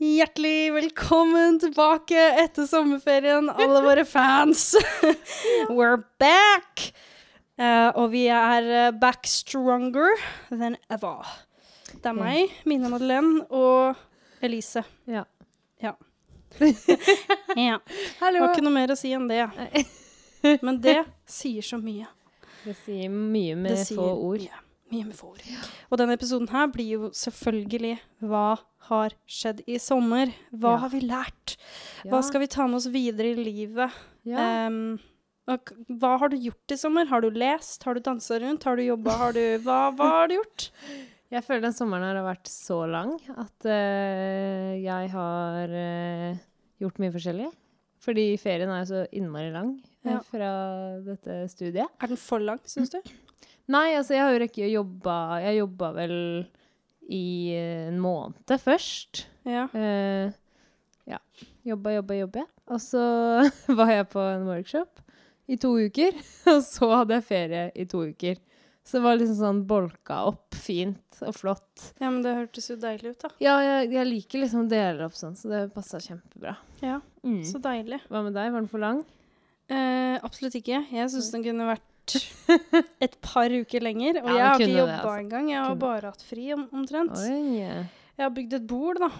Hjertelig velkommen tilbake etter sommerferien, alle våre fans. We're back! Uh, og vi er eh, back stronger than ever. Det er meg, Mina Madeleine og Elise. Ja. Ja. ja. Hallo. var ikke noe mer å si enn det. Men det sier så mye. Det sier mye med Det sier få ord. Mye, mye med fôr. Ja. Og denne episoden her blir jo selvfølgelig Hva har skjedd i sommer? Hva Ja. har vi lært? Hva skal vi ta med oss videre i livet? Em, og hva har du gjort i sommer? Har du lest? Har du dansa rundt? Har du jobba? Har du hva, hva har du gjort? Jeg føler den sommeren her har vært så lang at uh, jeg har uh, gjort mye forskjellig. Fordi ferien er jo så innmari lang eh, Ja. fra dette studiet. Er den for lang, syns du? Nei, altså jeg har jo ikke jobbe Jeg jobba vel i eh, en måned først. Ja. Uh, ja. Jobba, jobba, jobba. Og så var jeg på en workshop i to uker. Og så hadde jeg ferie i to uker. Så det var liksom sånn bolka opp fint og flott. ja, men det hørtes jo deilig ut, da. Ja, jeg, jeg liker liksom å dele opp sånn, så det passa kjempebra. Ja, Mm. Så deilig. Hva med deg? Var den for lang? Eh, absolutt ikke. Jeg syns den kunne vært et par uker lenger. Og Ja, jeg har ikke det, jobba altså. engang. Jeg har Kunne. bare hatt fri, om, omtrent. Oi. Jeg har bygd et bord, da.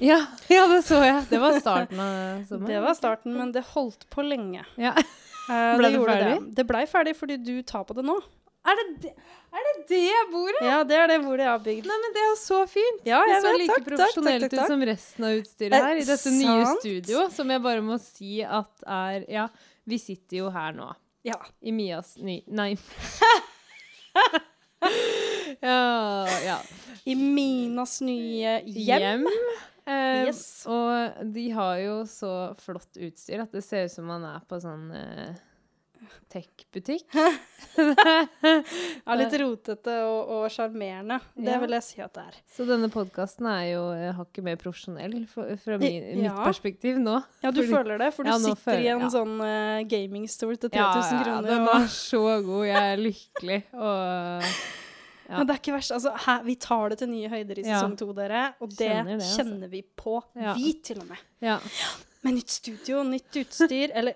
Ja, ja, det så jeg. Det var starten av sommeren. Det var starten, men det holdt på lenge. Ja. Eh, Ble det ferdig? Det. det blei ferdig fordi du tar på det nå. Er det det, er det det bordet? Ja, det er det bordet jeg har bygd. Nei, men det er jo så fint. Ja, Det jeg så vet. like Takk, takk, takk, takk, ut som resten av utstyret Eh, her i dette nye studio, som jeg bare må si at er Ja, vi sitter jo her nå. Ja. I Mias ny... Nei. ja, ja. I Minas nye hjem. Eh, Yes. Og de har jo så flott utstyr at det ser ut som man er på sånn eh, tech-butikk. Ja, litt rotete og sjarmerende. Det Ja. vil jeg si at det er. Så denne podkasten er jo eh, hakket mer profesjonell fra, fra min, Ja. mitt perspektiv nå. Ja, du Fordi- føler det, for du Ja, sitter sitter i en ja. sånn uh, gamingstol til 3000 Ja, ja, kroner. den og- er så god. Jeg er lykkelig. Og ja. Men det er ikke verst. Altså, her, vi tar det til nye høyder i Ja. sesong to, dere. Og det Kjenner kjenner, det, altså. vi på. Ja. Vi, til og med. ja. Med nytt studio, nytt utstyr, eller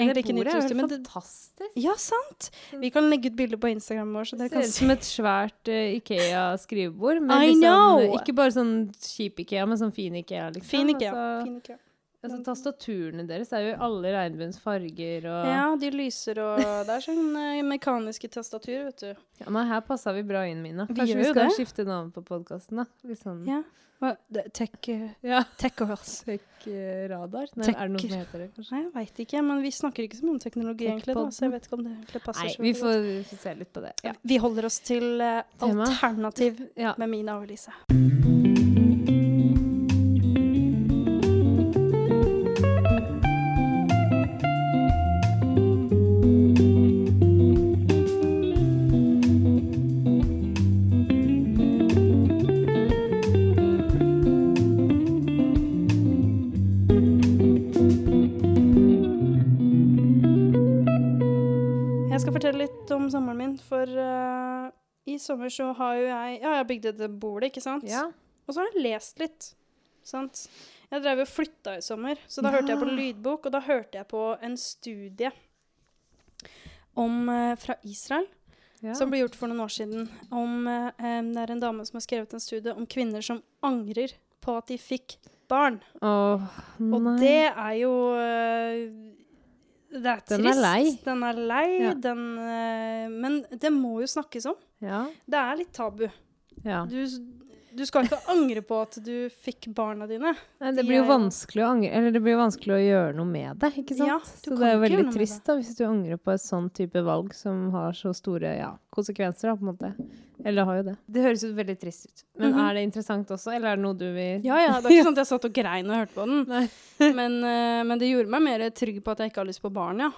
Egentlig ikke nytt bordet er jo men det fantastisk. Ja, sant! Vi kan legge ut bilder på Instagram vår, så Det ser ut som et svært uh, Ikea-skrivebord. Liksom! Ikke bare sånn kjip Ikea, men sånn fin Ikea. Liksom. Fin Ikea. Altså, Fin Ikea. altså, tastaturene deres er jo i alle regnbuens farger. Og, Ja, de lyser og Det er sånn eh, mekaniske tastatur, vet du. Ja, nei, her passa vi bra inn, Mina. Vi Kanskje vi, vi skal det. skifte navn på podkasten, da. Litt sånn Ja. Hva- det- Tech, eh, ja. tech Girls. Tech-radar? Nei, Tech- er det noe som heter det, kanskje? Nei, jeg veit ikke, men vi snakker ikke så mye om teknologi, egentlig, da, så jeg vet ikke om det egentlig passer Nei, så vi får, vi får se litt på det. Ja. Vi holder oss til uh, alternativ ja. med Mina og Elise. Sommeren min, for uh, i sommer så har jo jeg Ja, jeg bygde bygd et bord, ikke sant? ja. Og så har jeg lest litt. Sant? Jeg drev og flytta i sommer, så da hørte jeg på Ja. lydbok, og da hørte jeg på en studie om, uh, fra Israel, ja. som ble gjort for noen år siden. Om, em, det er en dame som har skrevet en studie om kvinner som angrer på at de fikk barn. Åh, Og det er jo eh, Det er Den er trist. lei. Den er lei. Ja. Den, eh, men det må jo snakkes om. Ja. Det er litt tabu. ja. Du, du skal ikke angre på at du fikk barna dine. Nei, det blir jo vanskelig å angre Eller det blir jo vanskelig å gjøre noe med det, ikke sant? Ja, så det er jo veldig trist da, hvis du angrer på et sånn type valg som har så store ja, konsekvenser, da, på en måte. Eller har jo det. Det høres jo veldig trist ut. Men Mhm. er det interessant også, eller er det noe du vil Ja, ja, det er ikke sånn at jeg satt og grein og hørte på den. Men, eh, men det gjorde meg mer trygg på at jeg ikke har lyst på barn, ja.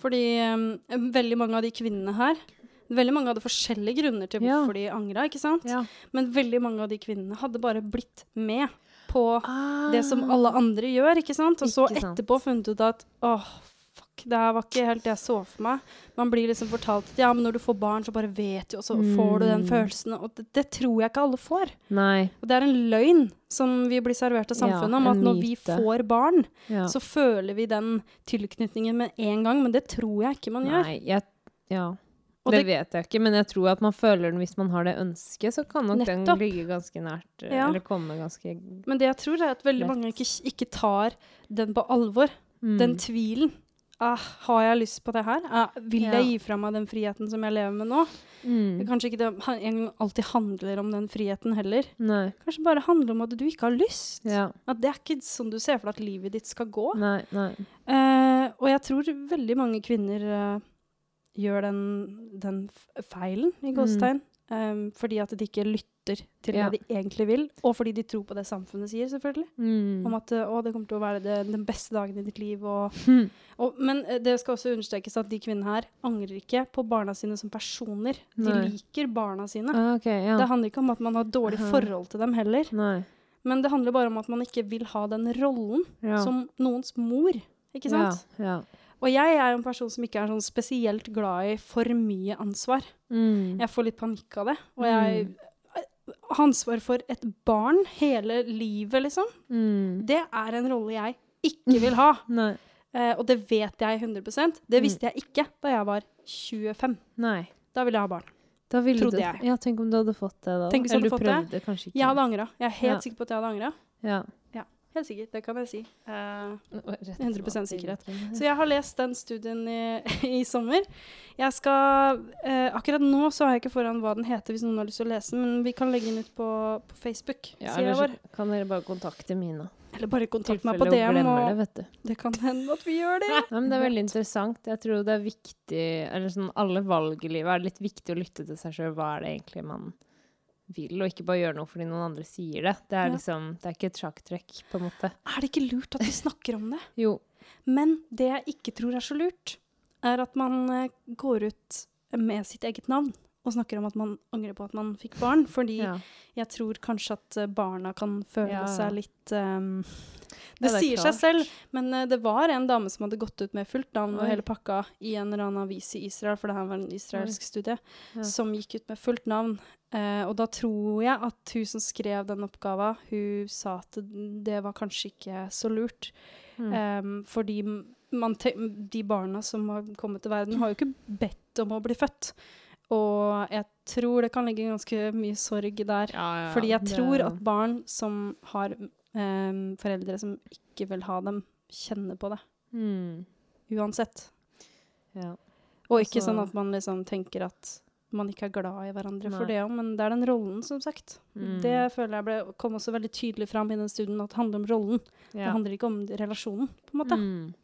Fordi um, veldig mange av de kvinnene her Veldig mange hadde forskjellige grunner til Ja. hvorfor de angra, ikke sant? Ja. Men veldig mange av de kvinnene hadde bare blitt med på Ah. det som alle andre gjør, ikke sant? Og så etterpå funnet ut at åh, fuck. Det her var ikke helt det jeg så for meg. Man blir liksom fortalt at ja, men når du får barn, så bare vet du, og så får du den Mm. følelsen. Og det, det tror jeg ikke alle får. Nei. Og det er en løgn som vi blir servert av Ja, samfunnet, om at når vi får barn, Ja. så føler vi den tilknytningen med en gang. Men det tror jeg ikke man gjør. Nei, jeg Ja. Og det, det- vet jeg ikke, men jeg tror at man føler den hvis man har det ønsket, så kan nok Nettopp. den ligge ganske nært, eh, Ja. eller komme ganske Men det jeg tror, er at veldig Lett. mange ikke, ikke tar den på alvor. mm. Den tvilen. Ah, har jeg lyst på det her? Ah, vil Ja. jeg gi fra meg den friheten som jeg lever med nå? mm. Kanskje ikke det en alltid handler om den friheten heller. Nei. Kanskje bare handler om at du ikke har lyst. Ja. At det er ikke sånn du ser for deg at livet ditt skal gå. Nei, nei. Eh, og jeg tror veldig mange kvinner eh, gjør den, den feilen, i gåstegn. Um, fordi at de ikke lytter til Mm. Ja. det de egentlig vil, og fordi de tror på det samfunnet sier, selvfølgelig. Mm. Om at å, det kommer til å være det, den beste dagen i ditt liv. Og, mm. og, men eh, det skal også understrekes at de kvinnene her angrer ikke på barna sine som personer. De Nei. liker barna sine. Ah, okay, ja. Det handler ikke om at man har dårlig forhold til dem heller. Nei. Men det handler bare om at man ikke vil ha den rollen Ja. som noens mor. Ikke sant? Ja. ja. Og jeg er jo en person som ikke er sånn spesielt glad i for mye ansvar. Mm. Jeg får litt panikk av det. Og jeg har ansvar for et barn hele livet, liksom. Mm. Det er en rolle jeg ikke vil ha. Eh, og det vet jeg 100 Det visste jeg ikke da jeg var 25. Nei. Da ville jeg ha barn. Da ville Trodde du jeg. Ja, tenk om du hadde fått det da. Tenk hvis jeg hadde du fått det. ikke. Jeg hadde angra. Jeg er helt Ja. sikker på at jeg hadde angra. Ja. Helt sikkert, det kan jeg si. Uh, 100% sikkerhet. Så jeg har lest den studien i, i sommer. Jeg skal uh, Akkurat nå så har jeg ikke foran hva den heter, hvis noen har lyst til å lese den, men vi kan legge den ut på, på Facebook. Ja, eller kan dere bare kontakte Mina. Eller bare kontakte kontakt meg på DM. Og det, det kan hende at vi gjør det. Ja, men det er veldig interessant. Jeg tror det er viktig Eller sånn alle valg i livet er litt viktig å lytte til seg sjøl. Hva er det egentlig man vil, og ikke bare gjøre noe fordi noen andre sier det. Det er liksom Det er ikke et sjakktrekk, på en måte. Er det ikke lurt at vi snakker om det? Jo. Men det jeg ikke tror er så lurt, er at man eh, går ut med sitt eget navn og snakker om at man angrer på at man fikk barn. Fordi Ja. jeg tror kanskje at eh, barna kan føle Ja, seg litt um, Det det sier sier seg selv, men uh, det var en dame som hadde gått ut med fullt navn og hele pakka i en eller annen avis i Israel, for det her var en israelsk studie, Ja. som gikk ut med fullt navn. Uh, og da tror jeg at hun som skrev den oppgava, hun sa at det var kanskje ikke så lurt. Mm. Um, fordi de barna som har kommet til verden, har jo ikke bedt om å bli født. Og jeg tror det kan ligge ganske mye sorg der. Ja, ja, fordi jeg tror at barn som har em, foreldre som ikke vil ha dem, kjenner på det. mm. Uansett. Ja. Og ikke Altså- sånn at man liksom tenker at man ikke er glad i hverandre for det òg, men det er den rollen, som sagt. Mm. Det føler jeg ble, kom også veldig tydelig fram i den studien, at det handler om rollen. Det handler ikke om relasjonen, på en måte. Mm.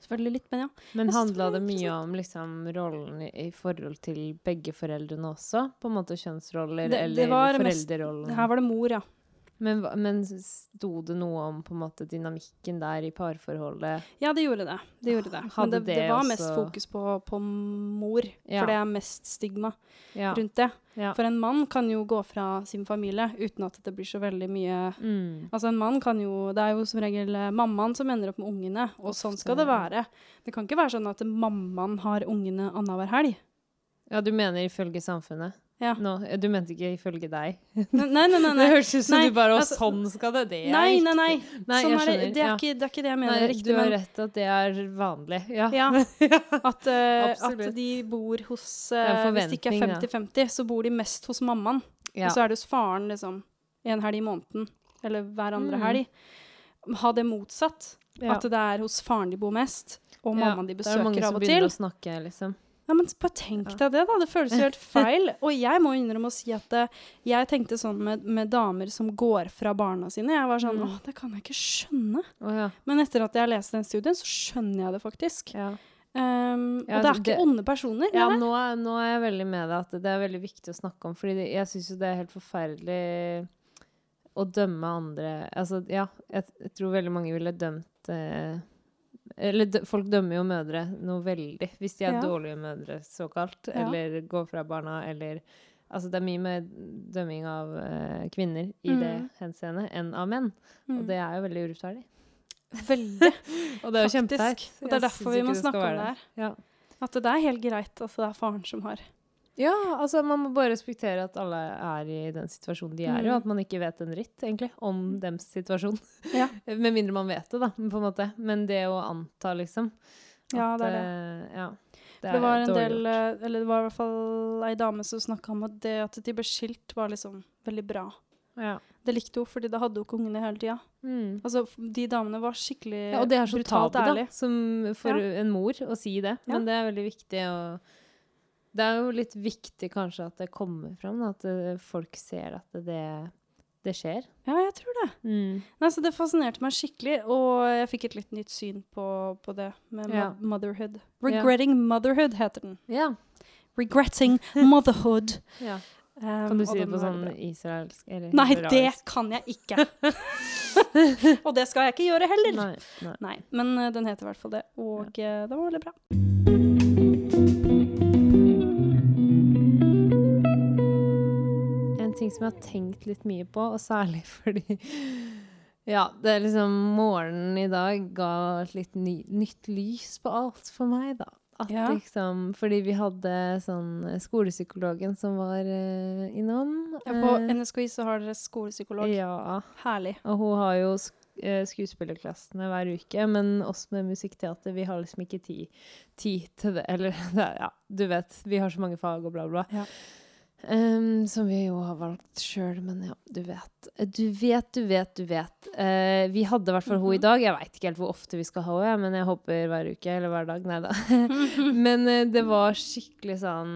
Selvfølgelig litt, men ja. Men handla det mye om liksom rollen i, i forhold til begge foreldrene også? På en måte kjønnsroller Det- det eller foreldrerollen? mest-? Her var det mor, ja. Men, men sto det noe om på en måte dynamikken der i parforholdet? Ja, det gjorde det. Det gjorde det. Men det, det det var mest fokus på, på mor, Ja. for det er mest stigma Ja. rundt det. ja. For en mann kan jo gå fra sin familie uten at det blir så veldig mye Mm. Altså en mann kan jo Det er jo som regel eh, mammaen som ender opp med ungene, og sånn skal det være. Det kan ikke være sånn at mammaen har ungene annenhver helg. ja, du mener ifølge samfunnet? Ja. Nå, du mente ikke ifølge deg? Nei, nei, nei. nei, Det høres ut som Nei, du bare Å, altså- sånn skal det Det er Nei, nei, nei. Nei, sånn er det, det, er ja. ikke, det er ikke det jeg mener Nei, riktig, du har men rett at det er vanlig. Ja. Ja. At, uh, at de bor hos uh, Hvis det ikke er 50-50, så bor de mest hos mammaen. Og så er det hos faren liksom en helg i måneden, eller hver andre Mm. helg. Ha det motsatt. At det er hos faren de bor mest, og mammaen de og til. det er mange som begynner å snakke, liksom. Ja, men bare tenk deg det, da. Det føles jo helt feil. Og jeg må innrømme å si at eh, jeg tenkte sånn med, med damer som går fra barna sine. Jeg var sånn Mm. åh, det kan jeg ikke skjønne. Oh, ja. Men etter at jeg leste den studien, så skjønner jeg det faktisk. ja. Um, Ja, og det er ikke det- onde personer. Ja, nå nå er jeg veldig med deg at det er veldig viktig å snakke om, fordi det, jeg syns jo det er helt forferdelig å dømme andre Altså, ja, jeg, jeg tror veldig mange ville dømt eh, Eller folk dømmer jo mødre noe veldig, hvis de er Ja. dårlige mødre, såkalt, Ja. eller går fra barna, eller Altså, det er mye mer dømming av uh, kvinner i det Mm. henseende enn av menn, Mm. og det er jo veldig urettferdig. Veldig. Og det er jo kjempeteit. Og det er derfor vi må snakke om det her. Ja. At det er helt greit Altså, det er faren som har Ja, altså man må bare respektere at alle er i den situasjonen de er i, Mm. og at man ikke vet en dritt, egentlig, om dems situasjon. Ja. Med mindre man vet det, da, på en måte. Men det å anta, liksom Ja, at, det er det. eh, Ja, det, Det var en del gjort. eh, Eller det var i hvert fall ei dame som snakka om at det at de ble skilt, var liksom veldig bra. Ja. Det likte hun, fordi da hadde hun ikke ungene hele tida. Mm. Altså, de damene var skikkelig brutalt ja, og det er så tabu, da, som for en mor å si det. Ja. Men det er veldig viktig å Det er jo litt viktig kanskje at det kommer fram, at eh, folk ser at det, det skjer. Ja, jeg tror det. Mm. Nei, så det fascinerte meg skikkelig, og jeg fikk et litt nytt syn på, på det med Ja. motherhood. Ja. Regretting motherhood heter den. Ja. Regretting motherhood. ja. Um, Kan du si det på sånn israelsk eller Nei, det kan jeg ikke. og det skal jeg ikke gjøre heller. Nei, nei. Nei, men uh, den heter i hvert fall det, og eh, det var veldig bra. Ting som jeg har tenkt litt mye på, og særlig fordi Ja, det er liksom Morgenen i dag ga et litt ny, nytt lys på alt for meg, da. At Ja. liksom Fordi vi hadde sånn eh, skolepsykologen som var uh, innom. Ja, på eh, NSKI så har dere skolepsykolog. ja. Herlig. Og hun har jo sk eh, skuespillerklassene hver uke, men oss med musikkteater, vi har liksom ikke tid, tid til det. Eller er- ja, du vet, vi har så mange fag og bla, bla. Ja. Em, som vi jo har valgt sjøl, men ja, du vet. Du vet, du vet, du vet. Uh, vi hadde i hvert fall hun i Mhm. dag. Jeg veit ikke helt hvor ofte vi skal ha henne, men jeg håper hver uke eller hver dag. Nei da. men uh, det var skikkelig sånn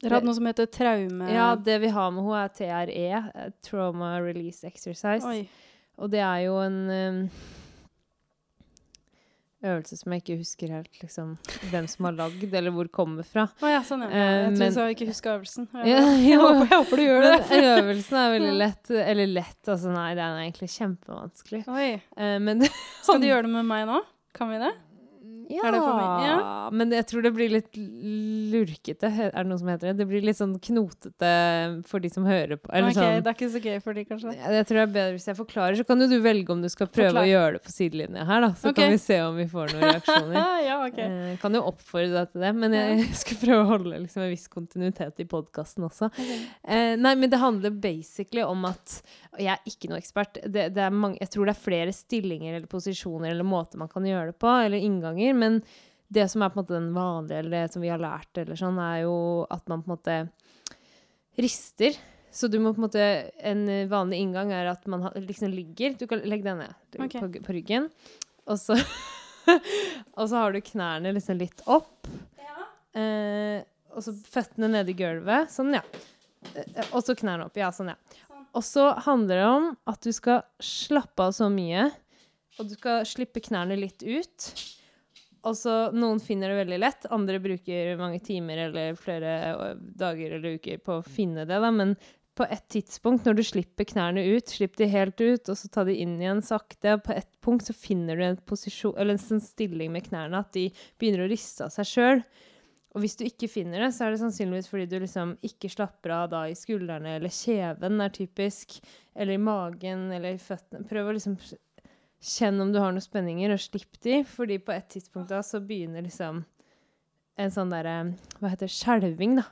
Dere hadde noe som heter traume... Ja, det vi har med henne, er TRE. eh, Trauma Release Exercise. Oi. Og det er jo en um, øvelse som jeg ikke husker helt liksom, hvem som har lagd, eller hvor det kommer fra. Å ja, sånn ja. Eh, Jeg tror du jeg ikke huske øvelsen. Jeg, Ja, jeg, håper, jeg håper du gjør det. Men øvelsen er veldig lett. Eller lett, altså nei, den er egentlig kjempevanskelig. Oi. Uh, men Skal du gjøre det med meg nå? Kan vi det? Ja? Ja. men jeg tror det blir litt lurkete, er det noe som heter det? Det blir litt sånn knotete for de som hører på. Eller okay, sånn. Det er ikke så gøy for de, kanskje? Jeg tror det er bedre hvis jeg forklarer, så kan jo du velge om du skal prøve Forklar. å gjøre det på sidelinja her, da. Så okay. kan vi se om vi får noen reaksjoner. ja, okay. Eh, kan jo oppfordre deg til det, men jeg skal prøve å holde liksom, en viss kontinuitet i podkasten også. Eh, nei, men det handler basically om at og Jeg er ikke noe ekspert. Det, det mange, jeg tror det er flere stillinger eller posisjoner eller måter man kan gjøre det på, eller innganger. Men det som er på en måte den vanlige, eller det som vi har lært, eller sånn, er jo at man på en måte rister. Så du må på en måte En vanlig inngang er at man liksom ligger Du kan legge deg ned okay. på, på ryggen, og så Og så har du knærne liksom litt opp. Eh, og så føttene nede i gulvet. Sånn, ja. Eh, og så knærne opp. Ja, sånn, ja. Sånn. Og så handler det om at du skal slappe av så mye, og du skal slippe knærne litt ut. Og så Noen finner det veldig lett, andre bruker mange timer eller flere dager eller uker på å finne det. Da. Men på et tidspunkt, når du slipper knærne ut, slipp de helt ut, og så ta de inn igjen sakte, og på et punkt så finner du en posisjon, en sånn stilling med knærne, at de begynner å riste av seg sjøl. Og hvis du ikke finner det, så er det sannsynligvis fordi du liksom ikke slapper av da i skuldrene, eller kjeven er typisk, eller i magen, eller i føttene. Prøv å liksom kjenne om du har noen spenninger, og slipp de, fordi på et tidspunkt da så begynner liksom en sånn derre Hva heter det? Skjelving, da.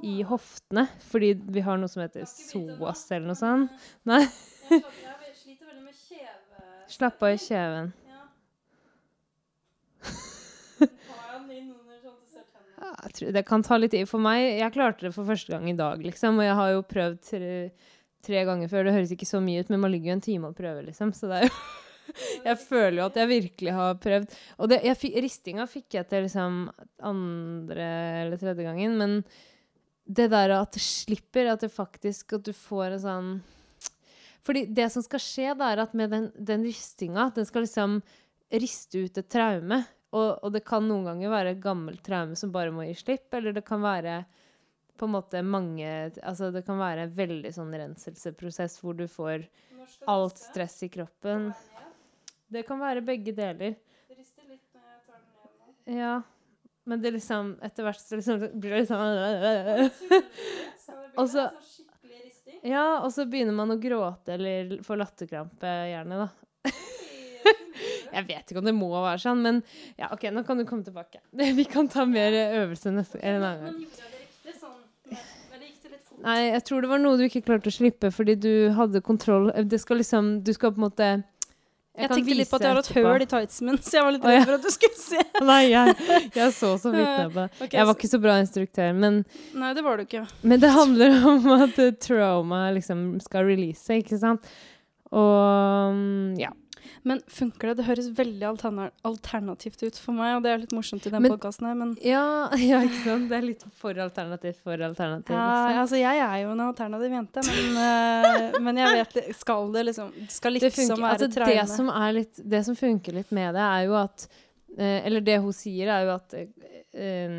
I hoftene. Fordi vi har noe som heter psoas, eller noe sånt. Nei. Jeg sliter veldig med kjeve... Slapp av i kjeven. Sånn det kan ta litt tid for meg. Jeg klarte det for første gang i dag, liksom. Og jeg har jo prøvd tre, tre ganger før. Det høres ikke så mye ut, men man ligger jo en time og prøver, liksom. Så det er jo Jeg føler jo at jeg virkelig har prøvd. Og det, jeg, ristinga fikk jeg til liksom andre eller tredje gangen, men det der at det slipper, at det faktisk At du får en sånn Fordi det som skal skje, da, er at med den, den ristinga, den skal liksom riste ut et traume. Og, og det kan noen ganger være et gammelt traume som bare må gi slipp, eller det kan være på en måte mange Altså det kan være en veldig sånn renselseprosess hvor du får alt stress i kroppen. Det kan være begge deler. Det rister litt når jeg tar den ned nå. Ja. Men det liksom Etter hvert så liksom blir det sånn Og så-. Ja, og så begynner man å gråte eller få latterkrampe, gjerne, da. Jeg vet ikke om det må være sånn, men ja, OK, nå kan du komme tilbake. Vi kan ta mer øvelse neste en annen gang. Sånn? Nei, jeg tror det var noe du ikke klarte å slippe fordi du hadde kontroll Det skal liksom Du skal på en måte Jeg, jeg tenkte litt på at jeg har et høl i tightsen min, så jeg var litt redd for at du skulle se. Nei, jeg, jeg så så vidt nebbet. det. Jeg var ikke så bra instruktør, men, Nei, det var du ikke. men det handler om at trauma liksom skal release, ikke sant? Og mm, ja. Men funker det? Det høres veldig alterna alternativt ut for meg, og det er litt morsomt i den podkasten her, men ja. Ja, ikke sant? Det er litt for alternativt for alternativ. ja, altså, jeg er jo en alternativ jente, men, uh, men jeg vet Skal det liksom Det liksom Det, funker, være altså, traume. det, som er litt, det som funker litt med det, er jo at uh, Eller det hun sier, er jo at um,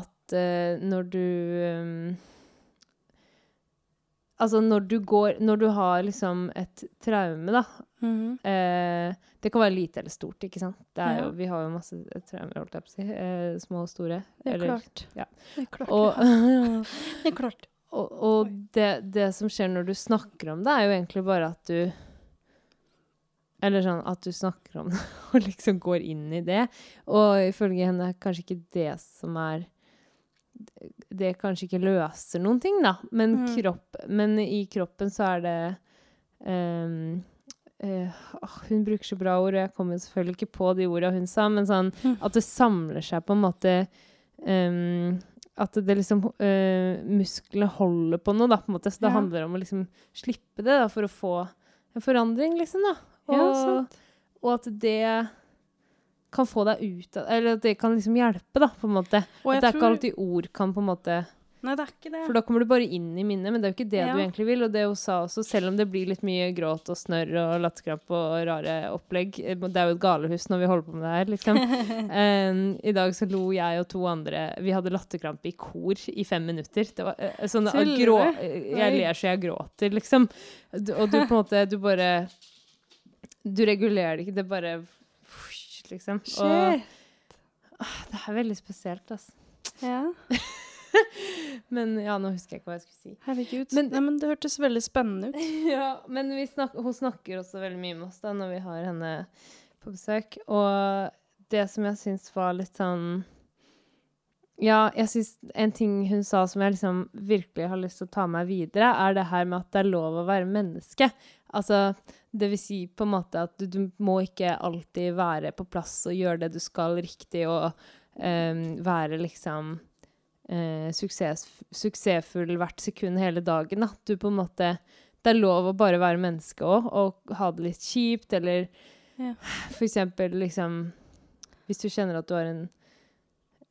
At når du um, Altså når du går Når du har liksom et traume, da Mhm. eh, Det kan være lite eller stort, ikke sant? Det Ja. jo, vi har jo masse traumer, si. Eh, små og store. Det er eller- klart. ja. Det er klart. Og, ja. det er klart. Og, og det, det som skjer når du snakker om det, er jo egentlig bare at du Eller sånn at du snakker om det og liksom går inn i det. Og ifølge henne er kanskje ikke det som er Det kanskje ikke løser noen ting, da. Men, Mm. kropp, men i kroppen så er det ehm, åh, Hun bruker så bra ord, og jeg kommer selvfølgelig ikke på de orda hun sa, men sånn Mm. at det samler seg på en måte um, At det liksom uh, Musklene holder på noe, da, på en måte. Så det Ja. handler om å liksom slippe det, da, for å få en forandring, liksom, da. Og, Ja, og at det kan få deg ut av Eller at det kan liksom hjelpe, da, på en måte. At det er ikke alltid ord kan på en måte Nei, det er ikke det. For da kommer du bare inn i minnet, men det er jo ikke det Ja. du egentlig vil. Og det hun sa også, selv om det blir litt mye gråt og snørr og latterkrampe og rare opplegg eh, Det er jo et galehus når vi holder på med det her, liksom. um, I dag så lo jeg og to andre Vi hadde latterkrampe i kor i fem minutter. Det var uh, sånn grå. Jeg ler så jeg gråter, liksom. Du- Og du på en måte Du bare Du regulerer det ikke. Det bare Liksom. Og Shit. det er veldig spesielt, altså. Ja, Men ja, nå husker jeg ikke hva jeg skulle si. herregud. Men- Nei, men det hørtes veldig spennende ut. Ja, men vi snak hun snakker også veldig mye med oss da, når vi har henne på besøk. Og det som jeg syns var litt sånn Ja, jeg syns en ting hun sa som jeg liksom virkelig har lyst til å ta meg videre, er det her med at det er lov å være menneske. Altså, det vil si på en måte at du, du må ikke alltid være på plass og gjøre det du skal riktig, og um, være liksom eh, suksess, suksessfull hvert sekund hele dagen. At Du på en måte Det er lov å bare være menneske òg, og ha det litt kjipt, eller Ja. for eksempel liksom Hvis du kjenner at du har en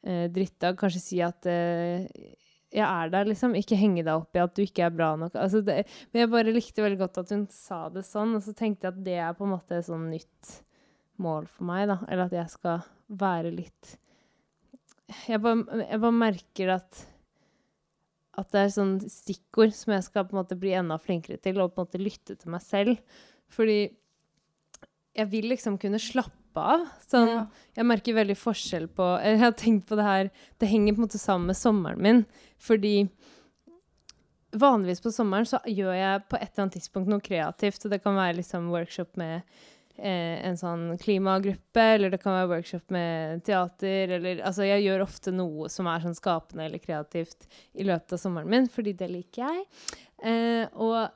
eh, drittdag, kanskje si at eh, jeg er der, liksom. Ikke henge deg opp i at du ikke er bra nok. Altså det, men jeg bare likte veldig godt at hun sa det sånn, og så tenkte jeg at det er på en måte et sånn nytt mål for meg, da. Eller at jeg skal være litt Jeg bare, jeg bare merker at at det er sånn stikkord som jeg skal på en måte bli enda flinkere til, og på en måte lytte til meg selv. Fordi jeg vil liksom kunne slappe av. Sånn, Ja. Jeg merker veldig forskjell på Jeg har tenkt på det her Det henger på en måte sammen med sommeren min. Fordi vanligvis på sommeren så gjør jeg på et eller annet tidspunkt noe kreativt. Og det kan være liksom workshop med en sånn klimagruppe, eller det kan være workshop med teater, eller Altså, jeg gjør ofte noe som er sånn skapende eller kreativt i løpet av sommeren min, fordi det liker jeg. Eh, og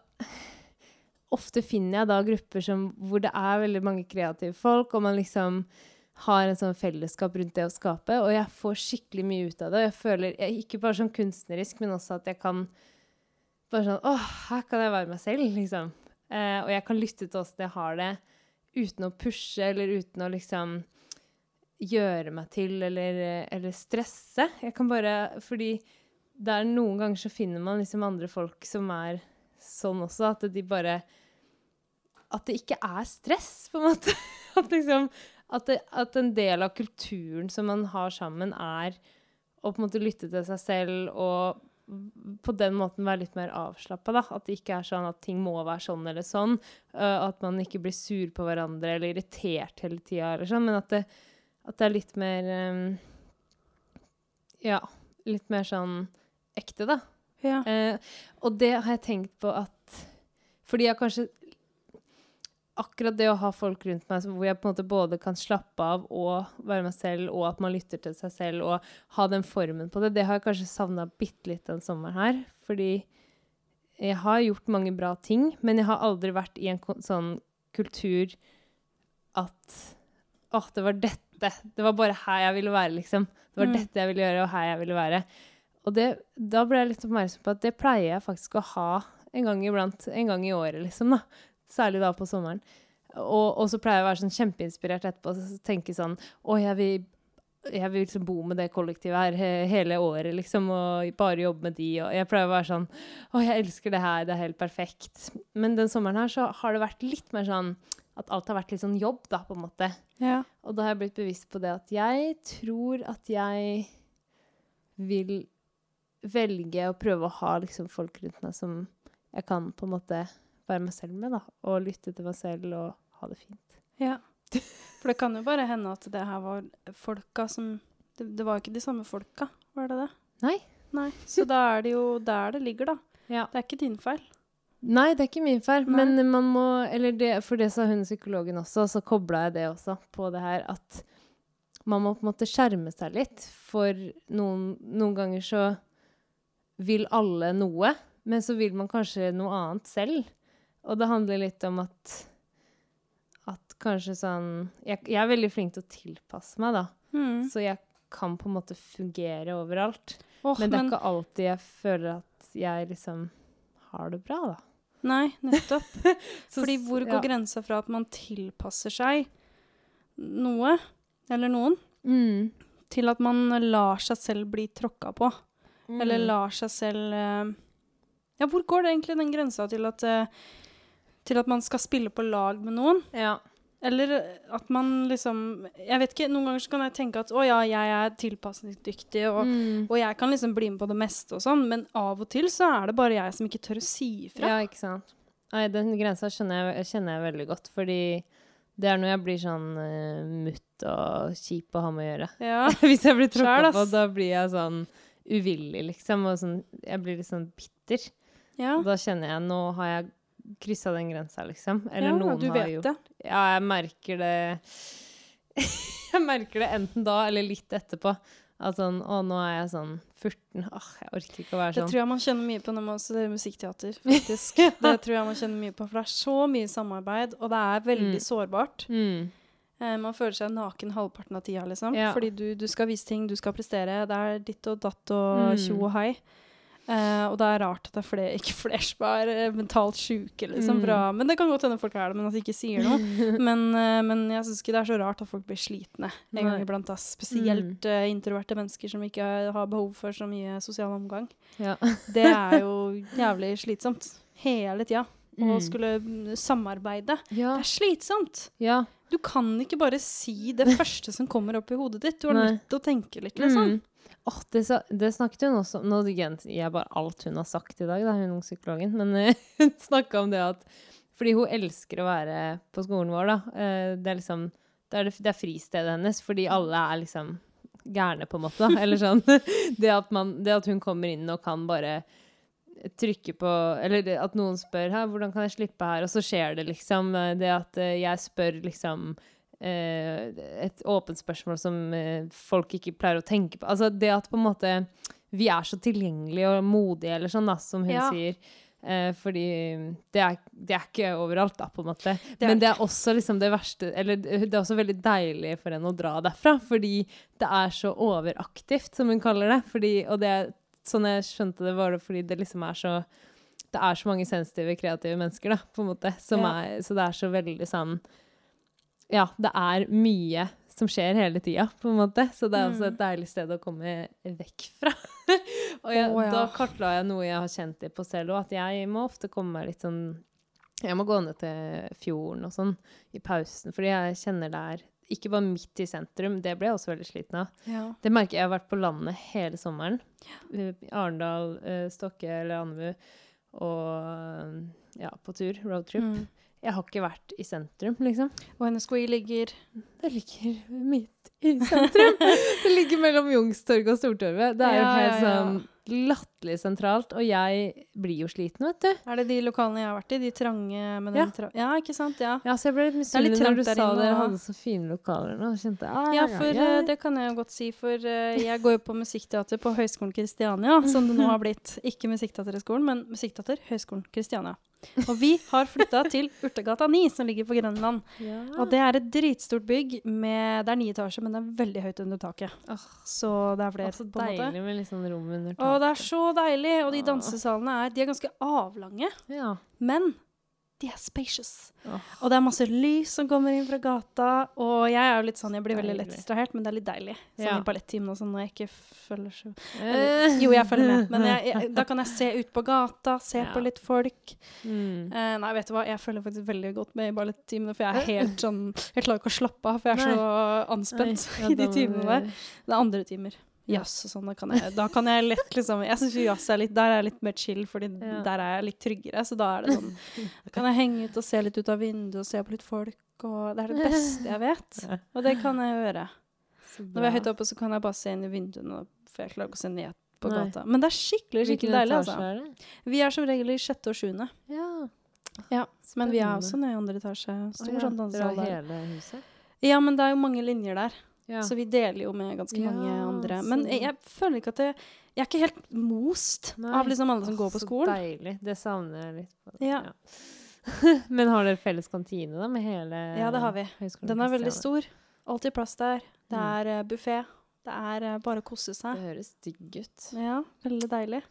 ofte finner jeg da grupper som, hvor det er veldig mange kreative folk, og man liksom har en sånn fellesskap rundt det å skape, og jeg får skikkelig mye ut av det. Og jeg føler, jeg, ikke bare sånn kunstnerisk, men også at jeg kan bare sånn Åh, her kan jeg være meg selv, liksom. Eh, og jeg kan lytte til åssen jeg har det, uten å pushe, eller uten å liksom gjøre meg til, eller, eller stresse. Jeg kan bare Fordi det er noen ganger så finner man liksom andre folk som er sånn også, at de bare At det ikke er stress, på en måte. At liksom at, det, at en del av kulturen som man har sammen, er å på en måte lytte til seg selv og på den måten være litt mer avslappa. At det ikke er sånn at ting må være sånn eller sånn. Uh, at man ikke blir sur på hverandre eller irritert hele tida, eller sånn, men at det, at det er litt mer um, Ja, litt mer sånn ekte, da. Ja. Uh, og det har jeg tenkt på at Fordi jeg kanskje akkurat det å ha folk rundt meg hvor jeg på en måte både kan slappe av og være meg selv, og at man lytter til seg selv, og ha den formen på det, det har jeg kanskje savna bitte litt den sommeren her. Fordi jeg har gjort mange bra ting, men jeg har aldri vært i en sånn kultur at Åh, det var dette. Det var bare her jeg ville være, liksom. Det var Mm. dette jeg ville gjøre, og her jeg ville være. Og det, da ble jeg litt oppmerksom på at det pleier jeg faktisk å ha en gang iblant. En gang i året, liksom. da. Særlig da på sommeren. Og, og så pleier jeg å være sånn kjempeinspirert etterpå og tenke sånn Å, jeg vil, jeg vil liksom bo med det kollektivet her he, hele året, liksom, og bare jobbe med de. Og jeg pleier å være sånn Å, jeg elsker det her, det er helt perfekt. Men den sommeren her så har det vært litt mer sånn at alt har vært litt sånn jobb, da, på en måte. Ja. Og da har jeg blitt bevisst på det at jeg tror at jeg vil velge å prøve å ha liksom folk rundt meg som jeg kan på en måte være meg selv med, da. Og lytte til meg selv og ha det fint. ja. For det kan jo bare hende at det her var folka som Det, det var jo ikke de samme folka, var det det? Nei. Nei. Så da er det jo der det ligger, da. Ja. Det er ikke din feil. Nei, det er ikke min feil, Nei. men man må Eller det, for det sa hun psykologen også, så kobla jeg det også på det her at man må på en måte skjerme seg litt, for noen, noen ganger så vil alle noe, men så vil man kanskje noe annet selv. Og det handler litt om at at kanskje sånn Jeg, jeg er veldig flink til å tilpasse meg, da. Mm. Så jeg kan på en måte fungere overalt. Oh, Men det er ikke alltid jeg føler at jeg liksom har det bra, da. Nei, nettopp. Så Fordi hvor går ja. grensa fra at man tilpasser seg noe, eller noen, Mm. til at man lar seg selv bli tråkka på? Eller Mm. lar seg selv eh, Ja, hvor går det egentlig den grensa til at eh, Til at man skal spille på lag med noen? Ja. Eller at man liksom Jeg vet ikke, noen ganger så kan jeg tenke at å ja, jeg er tilpasningsdyktig, og, Mm. og jeg kan liksom bli med på det meste og sånn, men av og til så er det bare jeg som ikke tør å si ifra. ja, ikke sant. Nei, den grensa kjenner jeg, kjenner jeg veldig godt, fordi det er når jeg blir sånn uh, mutt og kjip å ha med å gjøre. Ja. Hvis jeg blir tråkka på, da blir jeg sånn uvillig, liksom. Og sånn, jeg blir litt sånn bitter. ja. Da kjenner jeg nå har jeg kryssa den grensa, liksom. Eller ja, noen du har vet gjort det. Ja, jeg merker det Jeg merker det enten da eller litt etterpå. At sånn Å, nå er jeg sånn 14. Åh, jeg orker ikke å være sånn. Det tror jeg man kjenner mye på når man studerer musikkteater, faktisk. Det tror jeg man kjenner mye på, for det er så mye samarbeid, og det er veldig Mm. sårbart. Mm. Eh, man føler seg naken halvparten av tida, liksom. Ja. Fordi du, du skal vise ting, du skal prestere. Det er ditt og datt og Mm. og hei. Eh, og det er rart at det er flere, ikke flere som er uh, mentalt sjuke, liksom. Mm. Men det kan godt hende folk er det, men at de ikke sier noe. men, uh, men jeg syns ikke det er så rart at folk blir slitne en gang iblant. Spesielt eh, introverte mennesker som ikke har behov for så mye sosial omgang. Ja. Det er jo jævlig slitsomt. Hele tida. Mm. skulle mm, samarbeide. ja. Det er slitsomt. ja. Du kan ikke bare si det første som kommer opp i hodet ditt. Du er nødt til å tenke litt, liksom. Mm. Åh, det, det snakket hun også. Nå gjentar bare alt hun har sagt i dag, da, hun psykologen. Men eh, hun snakka om det at Fordi hun elsker å være på skolen vår, da. Eh, det er liksom Det er, det, er fristedet hennes, fordi alle er liksom gærne, på en måte. Da. Eller sånn. Det at, man, det at hun kommer inn og kan bare trykke på Eller at noen spør her, 'Hvordan kan jeg slippe her?' Og så skjer det, liksom. Eh, Det at jeg spør liksom et åpent spørsmål som eh, folk ikke pleier å tenke på. Altså det at på en måte vi er så tilgjengelige og modige, eller sånn, da, som hun Ja. sier. Eh, fordi det er, det er ikke overalt, da, på en måte. Det Men det er også liksom det verste Eller det er også veldig deilig for henne å dra derfra, fordi det er så overaktivt, som hun kaller det. Fordi, og det sånn jeg skjønte det, var det fordi det liksom er så Det er så mange sensitive, kreative mennesker, da, på en måte. Som Ja. er, så det er så veldig sånn Ja, det er mye som skjer hele tida, på en måte. Så det er også Mm. et deilig sted å komme vekk fra. og jeg, oh, ja. da kartla jeg noe jeg har kjent i på selv òg, at jeg må ofte komme meg litt sånn Jeg må gå ned til fjorden og sånn i pausen, fordi jeg kjenner det er ikke bare midt i sentrum, det ble jeg også veldig sliten av. Ja. Det merker jeg, jeg har vært på landet hele sommeren. Ja. Arendal, eh, Stokke eller Andebu. Og ja, på tur, roadtrip. Mm. Jeg har ikke vært i sentrum, liksom. Og NSKI ligger Det ligger midt i sentrum. det ligger mellom Youngstorget og Stortorvet. Det er jo helt ja, ja. sånn latterlig sentralt. Og jeg blir jo sliten, vet du. Er det de lokalene jeg har vært i? De trange med Ja. den tra Ja, ikke sant? Ja. Ja, så jeg ble litt misunnelig når du sa inne, dere hadde så fine lokaler nå. Kjente ah, Ja, for ja, eh, det kan jeg jo godt si, for eh, jeg går jo på musikkteater på Høgskolen Kristiania, som det nå har blitt. Ikke Musikkteaterhøgskolen, men Musikkteater Høgskolen Kristiania. Og vi har flytta til Urtegata 9, som ligger på Grønland. ja. Og det er et dritstort bygg med Det er ni etasjer, men det er veldig høyt under taket. Oh. Så det er flere, Å, så deilig med sånn rom under taket. Og det er så deilig. Og de dansesalene er De er ganske avlange, Ja. men de er spacious. Oh. Og det er masse lys som kommer inn fra gata. Og jeg er jo litt sånn, jeg blir veldig lett distrahert, men det er litt deilig. Sånn Ja. i ballettimen og sånn når jeg ikke følger så Eh. Eller, Jo, jeg følger med, men jeg, jeg, da kan jeg se ut på gata, se Ja. på litt folk. Mm. Eh, nei, vet du hva, jeg følger faktisk veldig godt med i ballettimene, for jeg er helt sånn Jeg klarer ikke å slappe av, for jeg er så anspent ja, i de timene der. Det er andre timer. Ja. Jazz og sånn, da kan jeg, da kan jeg lett liksom Jeg syns jazz er litt Der er jeg litt mer chill, fordi Ja. der er jeg litt tryggere. Så da er det sånn Da kan jeg henge ut og se litt ut av vinduet og se på litt folk, og det er det beste jeg vet. Og det kan jeg gjøre. Når vi er høyt oppe, så kan jeg bare se inn i vinduene, for jeg klarer ikke å se ned på Nei. gata. Men det er skikkelig, skikkelig deilig, altså. er det? Vi er som regel i sjette og sjuende. Ja. Ja, men vi er også nede i andre etasje. Stor oh, ja, sånn dansesal der. hele huset? Ja, men det er jo mange linjer der, Ja. så vi deler jo med ganske Ja, mange andre. Men jeg, jeg føler ikke at det Jeg er ikke helt most Nei. av liksom alle som går på skolen. så deilig. Det savner jeg litt. På. Ja. Men har dere felles kantine, da, med hele Ja, det har vi. Den er veldig stor. Alltid plass der. Det Mm. er uh, buffé. Det er eh, bare å kose Det høres digg ut. Ja, veldig deilig.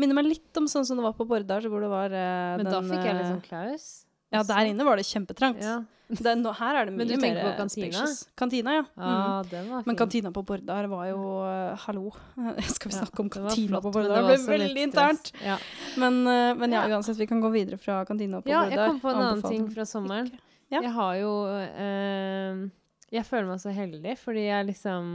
Minner meg litt om sånn som det var på Bordar, så hvor det var eh, Men da fikk jeg liksom litt sånn klaus. Ja, der inne var det kjempetrangt. Ja, Det, nå, her er det mye Men du tenker mer på kantina? Kantina, ja. Mm. ah, den var fin. Men kantina på Bordar var jo uh, Hallo. Skal vi Ja, snakke om kantina flott, på Bordar? det ble veldig internt. Ja. Men, uh, men ja, Ja. uansett, vi kan gå videre fra kantina på ja, Bordar. jeg kom på en annen ting fra sommeren. Ja. Jeg har jo uh, Jeg føler meg så heldig, fordi jeg liksom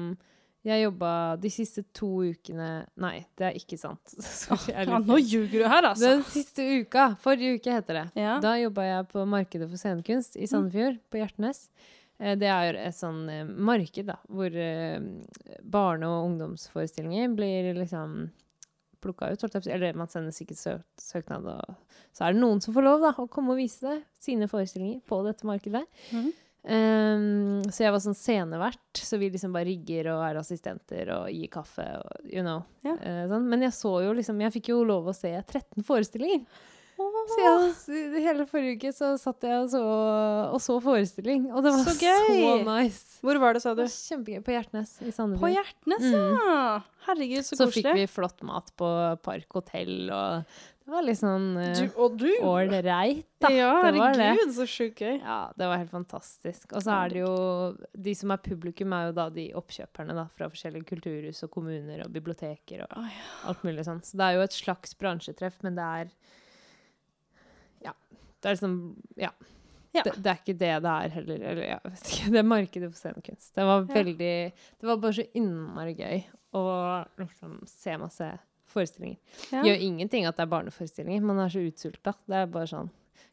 Jeg jobba de siste to ukene Nei, det er ikke sant. Jeg Ja, nå ljuger du her, altså. Den siste uka, forrige uke heter det, Ja. da jobba jeg på Markedet for scenekunst i Sandefjord, på Hjertnes. Eh, Det er et sånn eh, marked da, hvor eh, barne- og ungdomsforestillinger blir liksom plukka ut. Eller man sender sikkert sø søknad, og så er det noen som får lov da, å komme og vise det, sine forestillinger på dette markedet. Mhm. Um, så jeg var sånn scenevert, så vi liksom bare rigger og er assistenter og gir kaffe og you know. Ja. Uh, sånn. Men jeg så jo liksom Jeg fikk jo lov å se 13 forestillinger. Så jeg, hele forrige uke så satt jeg og så, og så forestilling, og det var Så så, nice. Hvor var det, sa du? kjempegøy. På Hjertnes i På Hjertnes, ja! Mm. Herregud, så, Så fikk vi flott mat på Park hotell, og det var litt sånn Du, uh, ålreit, da. ja, herregud, så sjukt gøy. Ja, det var helt fantastisk. Og så er det jo De som er publikum, er jo da de oppkjøperne da, fra forskjellige kulturhus og kommuner og biblioteker og Å, alt mulig sånn. Så det er jo et slags bransjetreff, men det er Ja. Det er liksom Ja. Ja. Det, det er ikke det det er heller. Eller jeg vet ikke. Det er markedet for scenekunst. Det var Ja. veldig Det var bare så innmari gøy å liksom se masse forestillinger. Ja. Gjør ingenting at det er barneforestillinger. Man er så utsulta. Det er bare sånn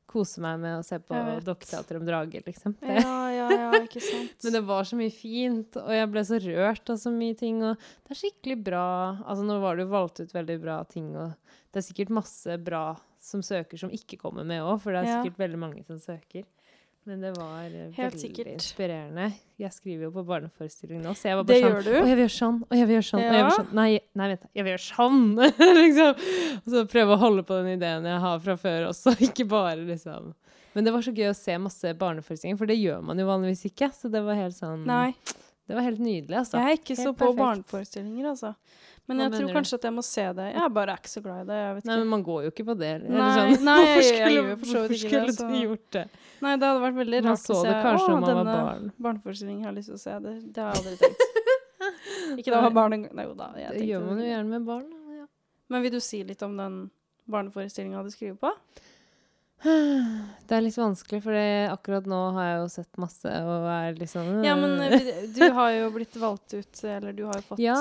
Kose meg med å se på. Dokketeater om drager, liksom. Det, ja, ja, ja, ikke sant. men det var så mye fint, og jeg ble så rørt av så mye ting. Og det er skikkelig bra Altså, nå var det jo valgt ut veldig bra ting, og det er sikkert masse bra som søker, som ikke kommer med òg, for det er Ja. sikkert veldig mange som søker. Men det var eh, Helt veldig sikkert. inspirerende. Jeg skriver jo på barneforestilling nå, så jeg var Det bare gjør sånn du? Å, jeg vil gjøre sånn, og jeg vil gjøre sånn, og jeg vil gjøre sånn. Nei, nei, vent, jeg vil gjøre sånn! liksom. Og så prøve å holde på den ideen jeg har fra før også, ikke bare liksom Men det var så gøy å se masse barneforestillinger, for det gjør man jo vanligvis ikke. Så det var helt sånn Nei, Det var helt nydelig, altså. jeg er ikke så på perfekt. barneforestillinger, altså. Men Hva jeg tror kanskje du? at jeg må se det. Jeg bare er ikke så glad i det. Nei, ikke. men man går jo ikke på det. eller Nei, sånn. nei, hvorfor skulle, hvorfor skulle det, du gjort det? Nei, det hadde vært veldig rart å se å, denne barn. barneforestillingen har jeg lyst til å se. Det, det har jeg aldri tenkt. ikke da var barn. Nei, jo da. Det gjør man jo gjerne med barn. Ja. Men vil du si litt om den barneforestillinga du skriver på? Det er litt vanskelig, for akkurat nå har jeg jo sett masse og er sånn Ja, men øh. eh, du har jo blitt valgt ut, eller du har jo fått Ja.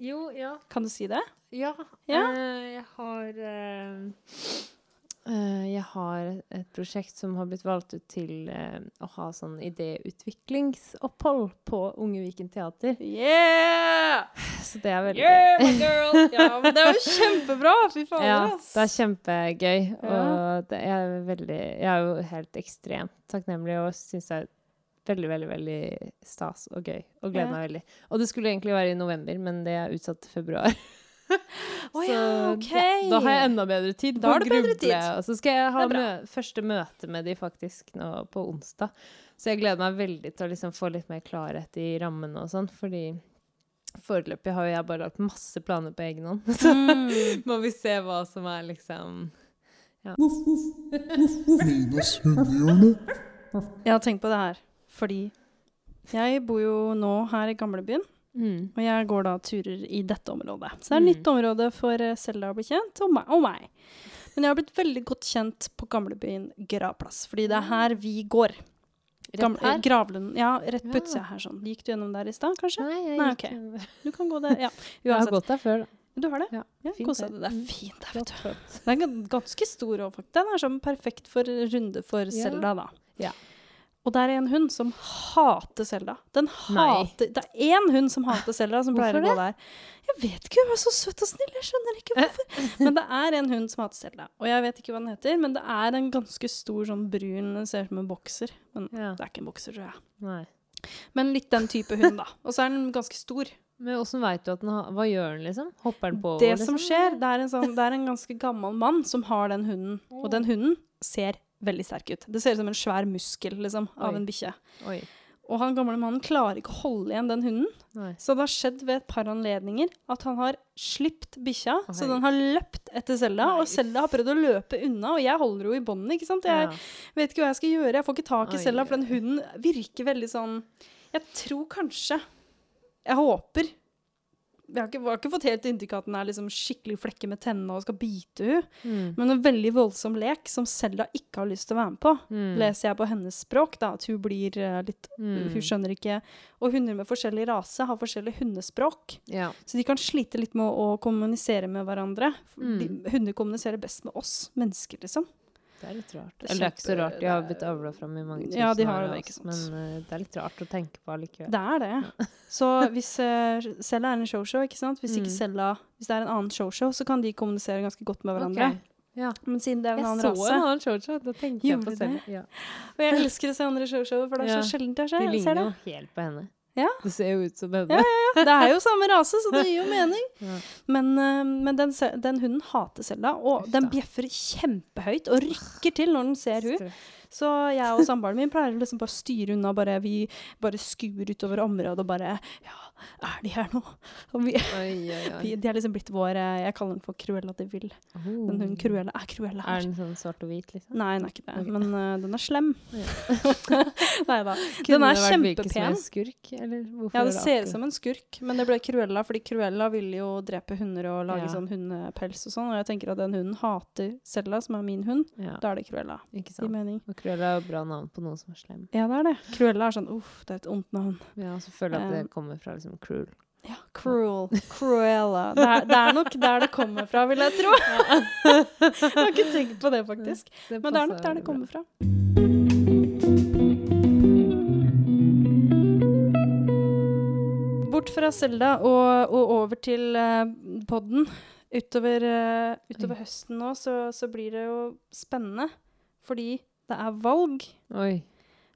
Jo, ja. Kan du si det? Ja. Ja. Uh, jeg har uh... Jeg har et prosjekt som har blitt valgt ut til uh, å ha sånn idéutviklingsopphold på Unge Viken teater. Yeah! Så det er veldig Yeah, my girl! Ja, men det er jo kjempebra! Fy faen. Ja, det er kjempegøy. Ja. Og det er veldig Jeg er jo helt ekstremt takknemlig og syns det er veldig, veldig veldig stas og gøy. Og gleder Ja. meg veldig. Og det skulle egentlig være i november, men det er utsatt til februar. Å ja, ok. da har jeg enda bedre tid Da har du bedre tid. Og så skal jeg ha er mø første møte med de faktisk nå på onsdag. Så jeg gleder meg veldig til å liksom få litt mer klarhet i rammene og sånn, fordi foreløpig har jo jeg bare lagt masse planer på egen hånd. Så Mm. må vi se hva som er liksom ja. Jeg har tenkt på det her, fordi jeg bor jo nå her i gamlebyen. mm. Og jeg går da turer i dette området. Så det er et Mm. nytt område for eh, Selda å bli kjent, og meg, og meg. Men jeg har blitt veldig godt kjent på gamlebyen gravplass, fordi det er her vi går. Gamle, Rett her? Gravlund. Ja, rett på Ja. jeg her sånn. Gikk du gjennom der i stad, kanskje? Nei, jeg Nei, gikk ok. Du kan gå der. Ja, Jeg har gått der før, da. Du har det? Ja, Ja, kosa deg. Det er Mm. fint der, vet du. Den er ganske stor òg, faktisk. Den er sånn perfekt for runde for Ja. Selda, da. Ja. Og det er en hund som hater Selda. Den hater Det er én hund som hater Selda, som pleier Hvorfor å gå der. Jeg vet ikke, hun er så søt og snill, jeg skjønner ikke hvorfor. Men det er en hund som hater Selda. Og jeg vet ikke hva den heter, men det er en ganske stor sånn brun Den ser ut som en bokser. Men Ja. det er ikke en bokser, tror jeg. Nei. Men litt den type hund, da. Og så er den ganske stor. Men åssen veit du at den har Hva gjør den, liksom? Hopper den på? Det liksom? som skjer, det er, en sånn, det er en ganske gammel mann som har den hunden. Og den hunden ser veldig sterk ut. Det ser ut som en svær muskel liksom, av Oi. en bikkje. Og han gamle mannen klarer ikke å holde igjen den hunden. Nei. Så det har skjedd ved et par anledninger at han har slipt bikkja, så den har løpt etter Selda, og Selda har prøvd å løpe unna, og jeg holder henne i båndet, ikke sant. Jeg Ja. vet ikke hva jeg skal gjøre, jeg får ikke tak i Selda, for den hunden virker veldig sånn Jeg tror kanskje Jeg håper jeg har, ikke, vi har ikke fått helt inntrykk av at den er liksom skikkelig flekke med tennene og skal bite henne. Mm. Men en veldig voldsom lek som Selda ikke har lyst til å være med på. Mm. Leser jeg på hennes språk, da, at hun blir eh, litt Mm. Hun skjønner ikke Og hunder med forskjellig rase har forskjellig hundespråk. Ja. Så de kan slite litt med å, å kommunisere med hverandre. Mm. De, hunder kommuniserer best med oss mennesker, liksom. Det er litt rart. Er Eller det er ikke så rart. De har blitt avla fram i mange tusen Ja, de har år, det, altså. ikke sant. Men uh, det er litt rart å tenke på allikevel. Det er det. Så hvis uh, Selda er en showshow, ikke sant Hvis ikke Sella, Hvis det er en annen showshow, så kan de kommunisere ganske godt med hverandre. Okay. Ja. Men siden det er en Jeg annen så en annen showshow, da tenkte jeg på Selda. Ja. Og jeg elsker å se andre showshow, for det er så sjelden jeg De ser, ser ligner jo helt på henne. Ja. Det ser jo ut som henne. Ja, Det er jo samme rase, så det gir jo mening. Ja. Men, eh, men den, den hunden hater Selda, og den bjeffer kjempehøyt og rykker til når den ser hun. Så jeg og samboeren min pleier å liksom bare styre unna. Bare, vi bare skuer utover området og bare Ja, er de her nå? Vi, Oi, oi, oi. vi, de er liksom blitt vår Jeg kaller den for Cruella de Vil. Oh. Men hun Cruella er Cruella Er den sånn svart og hvit, liksom? Nei, den er ikke det. Okay. Men uh, den er slem. Nei da. Den er kjempepen. skurk? Eller hvorfor Ja, det ser ut som en skurk, men det ble Cruella, fordi Cruella ville jo drepe hunder og lage Ja. sånn hundepels og sånn, og jeg tenker at den hunden hater Selda, som er min hund. Ja, Da er det Cruella. ikke sant. I mening. Og Cruella er jo bra navn på noe som er slem. Ja, det er det. Cruella er sånn uff, det er et ondt navn. Ja, og så føler jeg at det kommer fra liksom cruel. Ja, cruel. Cruella. Det er, det er nok der det kommer fra, vil jeg tro. jeg har ikke tenkt på det, faktisk. Men det er nok der det kommer fra. Bort fra Selda og, og over til uh, podden. Utover, uh, utover høsten nå så, så blir det jo spennende, fordi det er valg. Oi.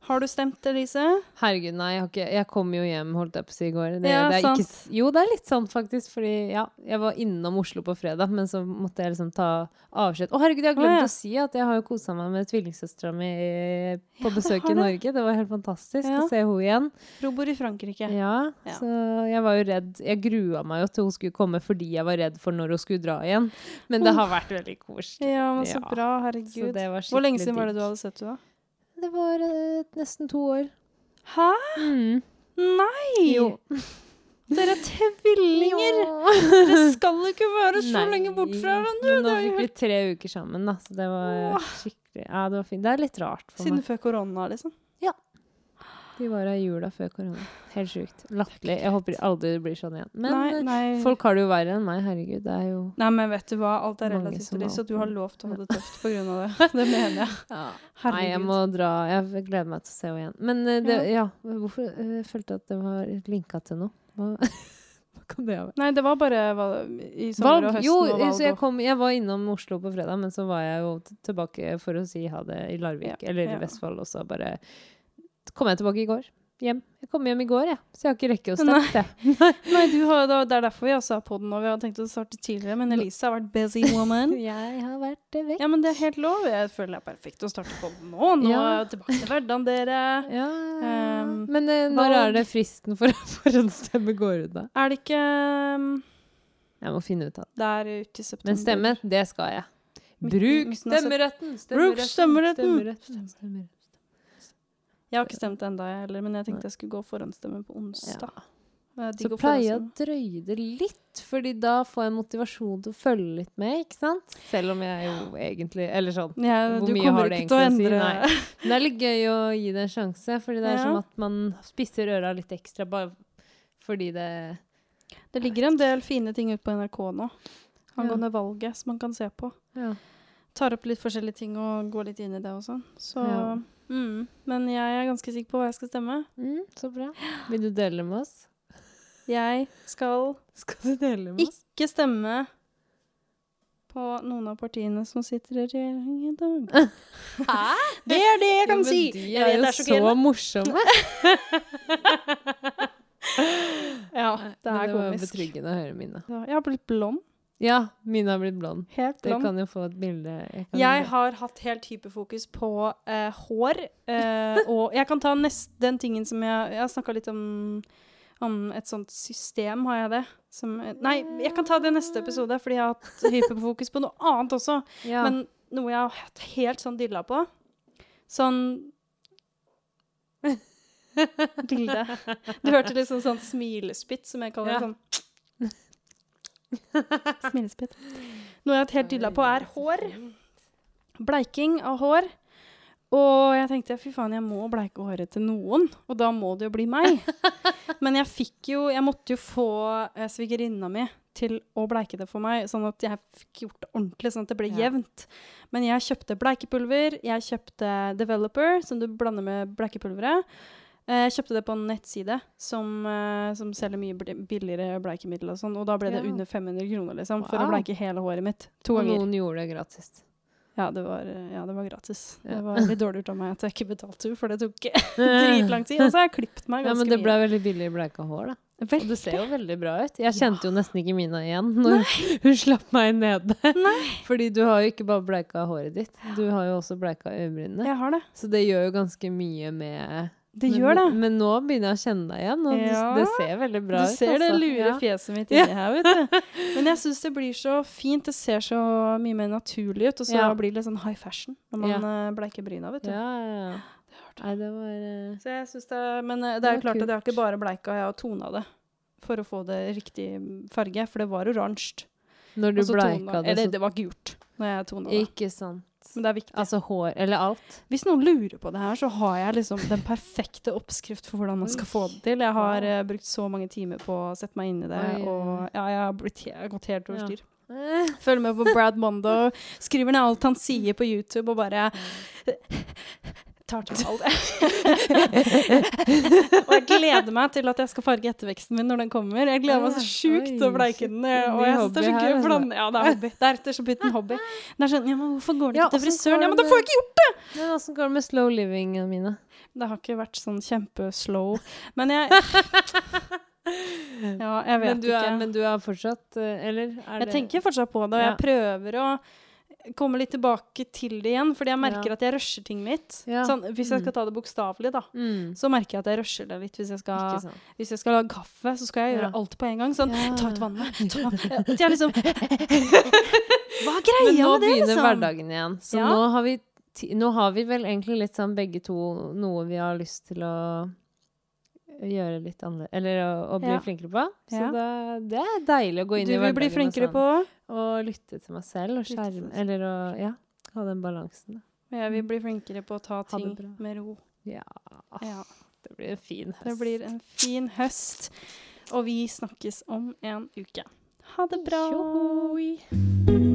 Har du stemt, Elise? Herregud, nei, jeg, har ikke, jeg kom jo hjem, holdt jeg på å si i går. Det, Ja, det sant. ikke, jo, det er litt sant, faktisk. Fordi ja, jeg var innom Oslo på fredag, men så måtte jeg liksom ta avskjed. Å, herregud, jeg har Å, glemt ja. å si at jeg har jo kosa meg med tvillingsøstera mi på besøk i? Norge. Det var helt fantastisk å se henne igjen. Hun bor i Frankrike. Ja, så jeg var jo redd. Jeg grua meg jo til hun skulle komme fordi jeg var redd for når hun skulle dra igjen. Men det har vært veldig koselig. Ja, men så bra. Så Herregud. det var Hvor lenge siden var det du hadde sett henne? Det var eh, nesten to år. Hæ? Mm. Nei! Jo. Dere er tvillinger! Dere skal ikke være så Nei, lenge bort fra hverandre. Men nå fikk vi tre uker sammen, da, så det var Åh. skikkelig Ja, det var fint. Det er litt rart for Siden meg. før korona, liksom. Ja. De var her i jula før korona. Helt sjukt. Latterlig. Jeg håper aldri det blir sånn igjen. Men nei, eh, nei. folk har det jo verre enn meg. Herregud, det er jo nei, men vet du hva? Alt er relativt til så du har lov til å ha det tøft på grunn av det. Det mener jeg. Nei, jeg må dra. Jeg gleder meg til å se henne igjen. Men eh, det, ja. hvorfor Jeg følte at det var linka til noe. Hva, det? Nei, det var bare i sommer og høsten Jo, og valg. så jeg, kom, jeg var innom Oslo på fredag, men så var jeg jo tilbake for å si ha det i Larvik, Ja, eller ja. Vestfold, og så bare kom jeg tilbake i går. Hjem. Jeg kom hjem i går, jeg. Så jeg har ikke rekket å starte. Nei, du har, det er derfor vi også har podden nå. Vi hadde tenkt å starte tidligere, men Elise har vært busy woman. Jeg har vært vekk. Ja, men det er helt lov. Jeg føler det er perfekt å starte podden nå. Nå Ja. er jeg tilbake til hverdagen, dere. Ja, Um, men uh, når er det fristen for forhåndsstemme går ut, da? Er det ikke um, Jeg må finne ut av det. Det er ute i september. Men stemme, det skal jeg. Bruk stemmeretten! Bruk stemmeretten! stemmeretten, stemmeretten. Jeg har ikke stemt ennå, jeg heller, men jeg tenkte jeg skulle gå forhåndsstemme på onsdag. Ja. Så pleier jeg å drøye det litt, fordi da får jeg motivasjon til å følge litt med, ikke sant? Selv om jeg jo egentlig Eller sånn. Ja, Hvor mye har det egentlig å å si? Nei. Men det er litt gøy å gi det en sjanse, fordi det er Ja. som at man spisser øra litt ekstra bare fordi det Det ligger en del fine ting ute på NRK nå angående valget som man kan se på. Ja. Tar opp litt forskjellige ting og går litt inn i det og sånn. Så Ja. Mm, Men jeg er ganske sikker på hva jeg skal stemme. Mm, så bra. Vil du dele med oss? Jeg skal Skal du dele med oss? ikke stemme på noen av partiene som sitter i regjering i dag. Hæ? Det er det jeg kan ja, si! De Jeg er jo er så morsomme. Ja, det er komisk. det var komisk. betryggende å høre mine. Ja, Jeg har blitt blond. Ja, mine har blitt blond. Helt blond. Du kan jo få et bilde. Jeg Jeg har hatt helt hyperfokus på eh, hår. eh, og jeg kan ta nest, den tingen som jeg Jeg har snakka litt om, om et sånt system, har jeg det? Som, nei, jeg kan ta det i neste episode, fordi jeg har hatt hyperfokus på noe annet også. ja. Men noe jeg har hatt helt sånn dilla på. Sånn Dilde. Du hørte litt sånn smilespytt, som jeg kaller Ja. det. sånn Smilespytt. Noe jeg har vært helt dilla på, er hår. Bleiking av hår. Og jeg tenkte fy faen, jeg må bleike håret til noen, og da må det jo bli meg. Men jeg fikk jo Jeg måtte jo få eh, svigerinna mi til å bleike det for meg, sånn at jeg fikk gjort det ordentlig, sånn at det ble Ja. jevnt. Men jeg kjøpte bleikepulver, jeg kjøpte Developer, som du blander med bleikepulveret. Eh, Jeg kjøpte det på en nettside som, eh, som selger mye billigere bleikemiddel og sånn, og da ble det Ja. under 500 kroner, liksom, for å bleike hele håret mitt. To Og ganger. noen gjorde det gratis. Ja, det var, eh, ja, det var gratis. Ja. Det var litt dårlig gjort av meg at jeg ikke betalte henne, for det tok dritlang tid. Og så har jeg klippet meg Ja, men det ble mye. veldig billig bleika hår, da. Veldig. Og det ser jo veldig bra ut. Jeg kjente jo nesten ikke Mina igjen når hun slapp meg nede. Fordi du har jo ikke bare bleika håret ditt, du har jo også bleika det. Så det gjør jo ganske mye med Det men, gjør det. Men nå begynner jeg å kjenne deg igjen, og Ja. det, det ser veldig bra ut. Du ut. ser det altså. lure fjeset mitt inni her, vet du. Men jeg syns det blir så fint. Det ser så mye mer naturlig ut, og så Ja. blir det litt sånn high fashion når man Ja. eh, bleiker bryna, vet du. Ja, ja, ja. Nei, det var eh, Så jeg synes det, men eh, det Det er jo klart klart at jeg har ikke bare bleika, jeg har tona det. For å få det riktig farge, for det var oransje. Når du bleika det, Eller det var gult når jeg tona det. Ikke sant. Men det er viktig. Altså hår, eller alt. Hvis noen lurer på det her, så har jeg liksom den perfekte oppskrift for hvordan man skal få det til. Jeg har eh, brukt så mange timer på å sette meg inn i det, Oi, og ja, jeg har, blitt, jeg har gått helt over Ja. styr. Følger med på Brad Mondo, skriver ned alt han sier på YouTube, og bare tar til meg alt. og jeg gleder meg til at jeg skal farge etterveksten min når den kommer. Jeg gleder meg så sjukt til å bleike den. Og jeg synes det er så gøy altså. Ja, det er hobby. Er og slett blitt en hobby. Det er sånn, ja, men hvorfor går Ja, ikke til frisøren? Ja, men da får jeg ikke gjort det! Men åssen går det med slow livingen mine? Det har ikke vært sånn kjempeslow. Men jeg Ja, jeg vet men du ikke. Er, men du er fortsatt eh, Eller er jeg det tenker fortsatt på det, og jeg prøver å komme litt tilbake til det igjen, fordi jeg merker Ja. at jeg rusher ting mitt. Ja. Sånn, hvis jeg Mm. skal ta det bokstavelig, da, mm. så merker jeg at jeg rusher det litt. Hvis jeg skal, hvis jeg skal lage kaffe, så skal jeg gjøre Ja. alt på en gang. Sånn, Ja. ta ut vannet, ta vannet. jeg liksom Hva er Men greia med det, Nå begynner liksom? hverdagen igjen. Så Ja. nå, har vi nå har vi vel egentlig litt sånn begge to noe vi har lyst til å gjøre litt annerledes Eller å, å bli Ja. flinkere på. Så Ja. det, det er deilig å gå inn Du i vil bli flinkere og på Å lytte til meg selv og skjerme. Eller å ja, ha den balansen. Da. Jeg vil bli flinkere på å ta ting med ro. Ja. Ja. Det blir en fin høst. Det blir en fin høst. Og vi snakkes om en uke. Ha det bra. Tjohoi.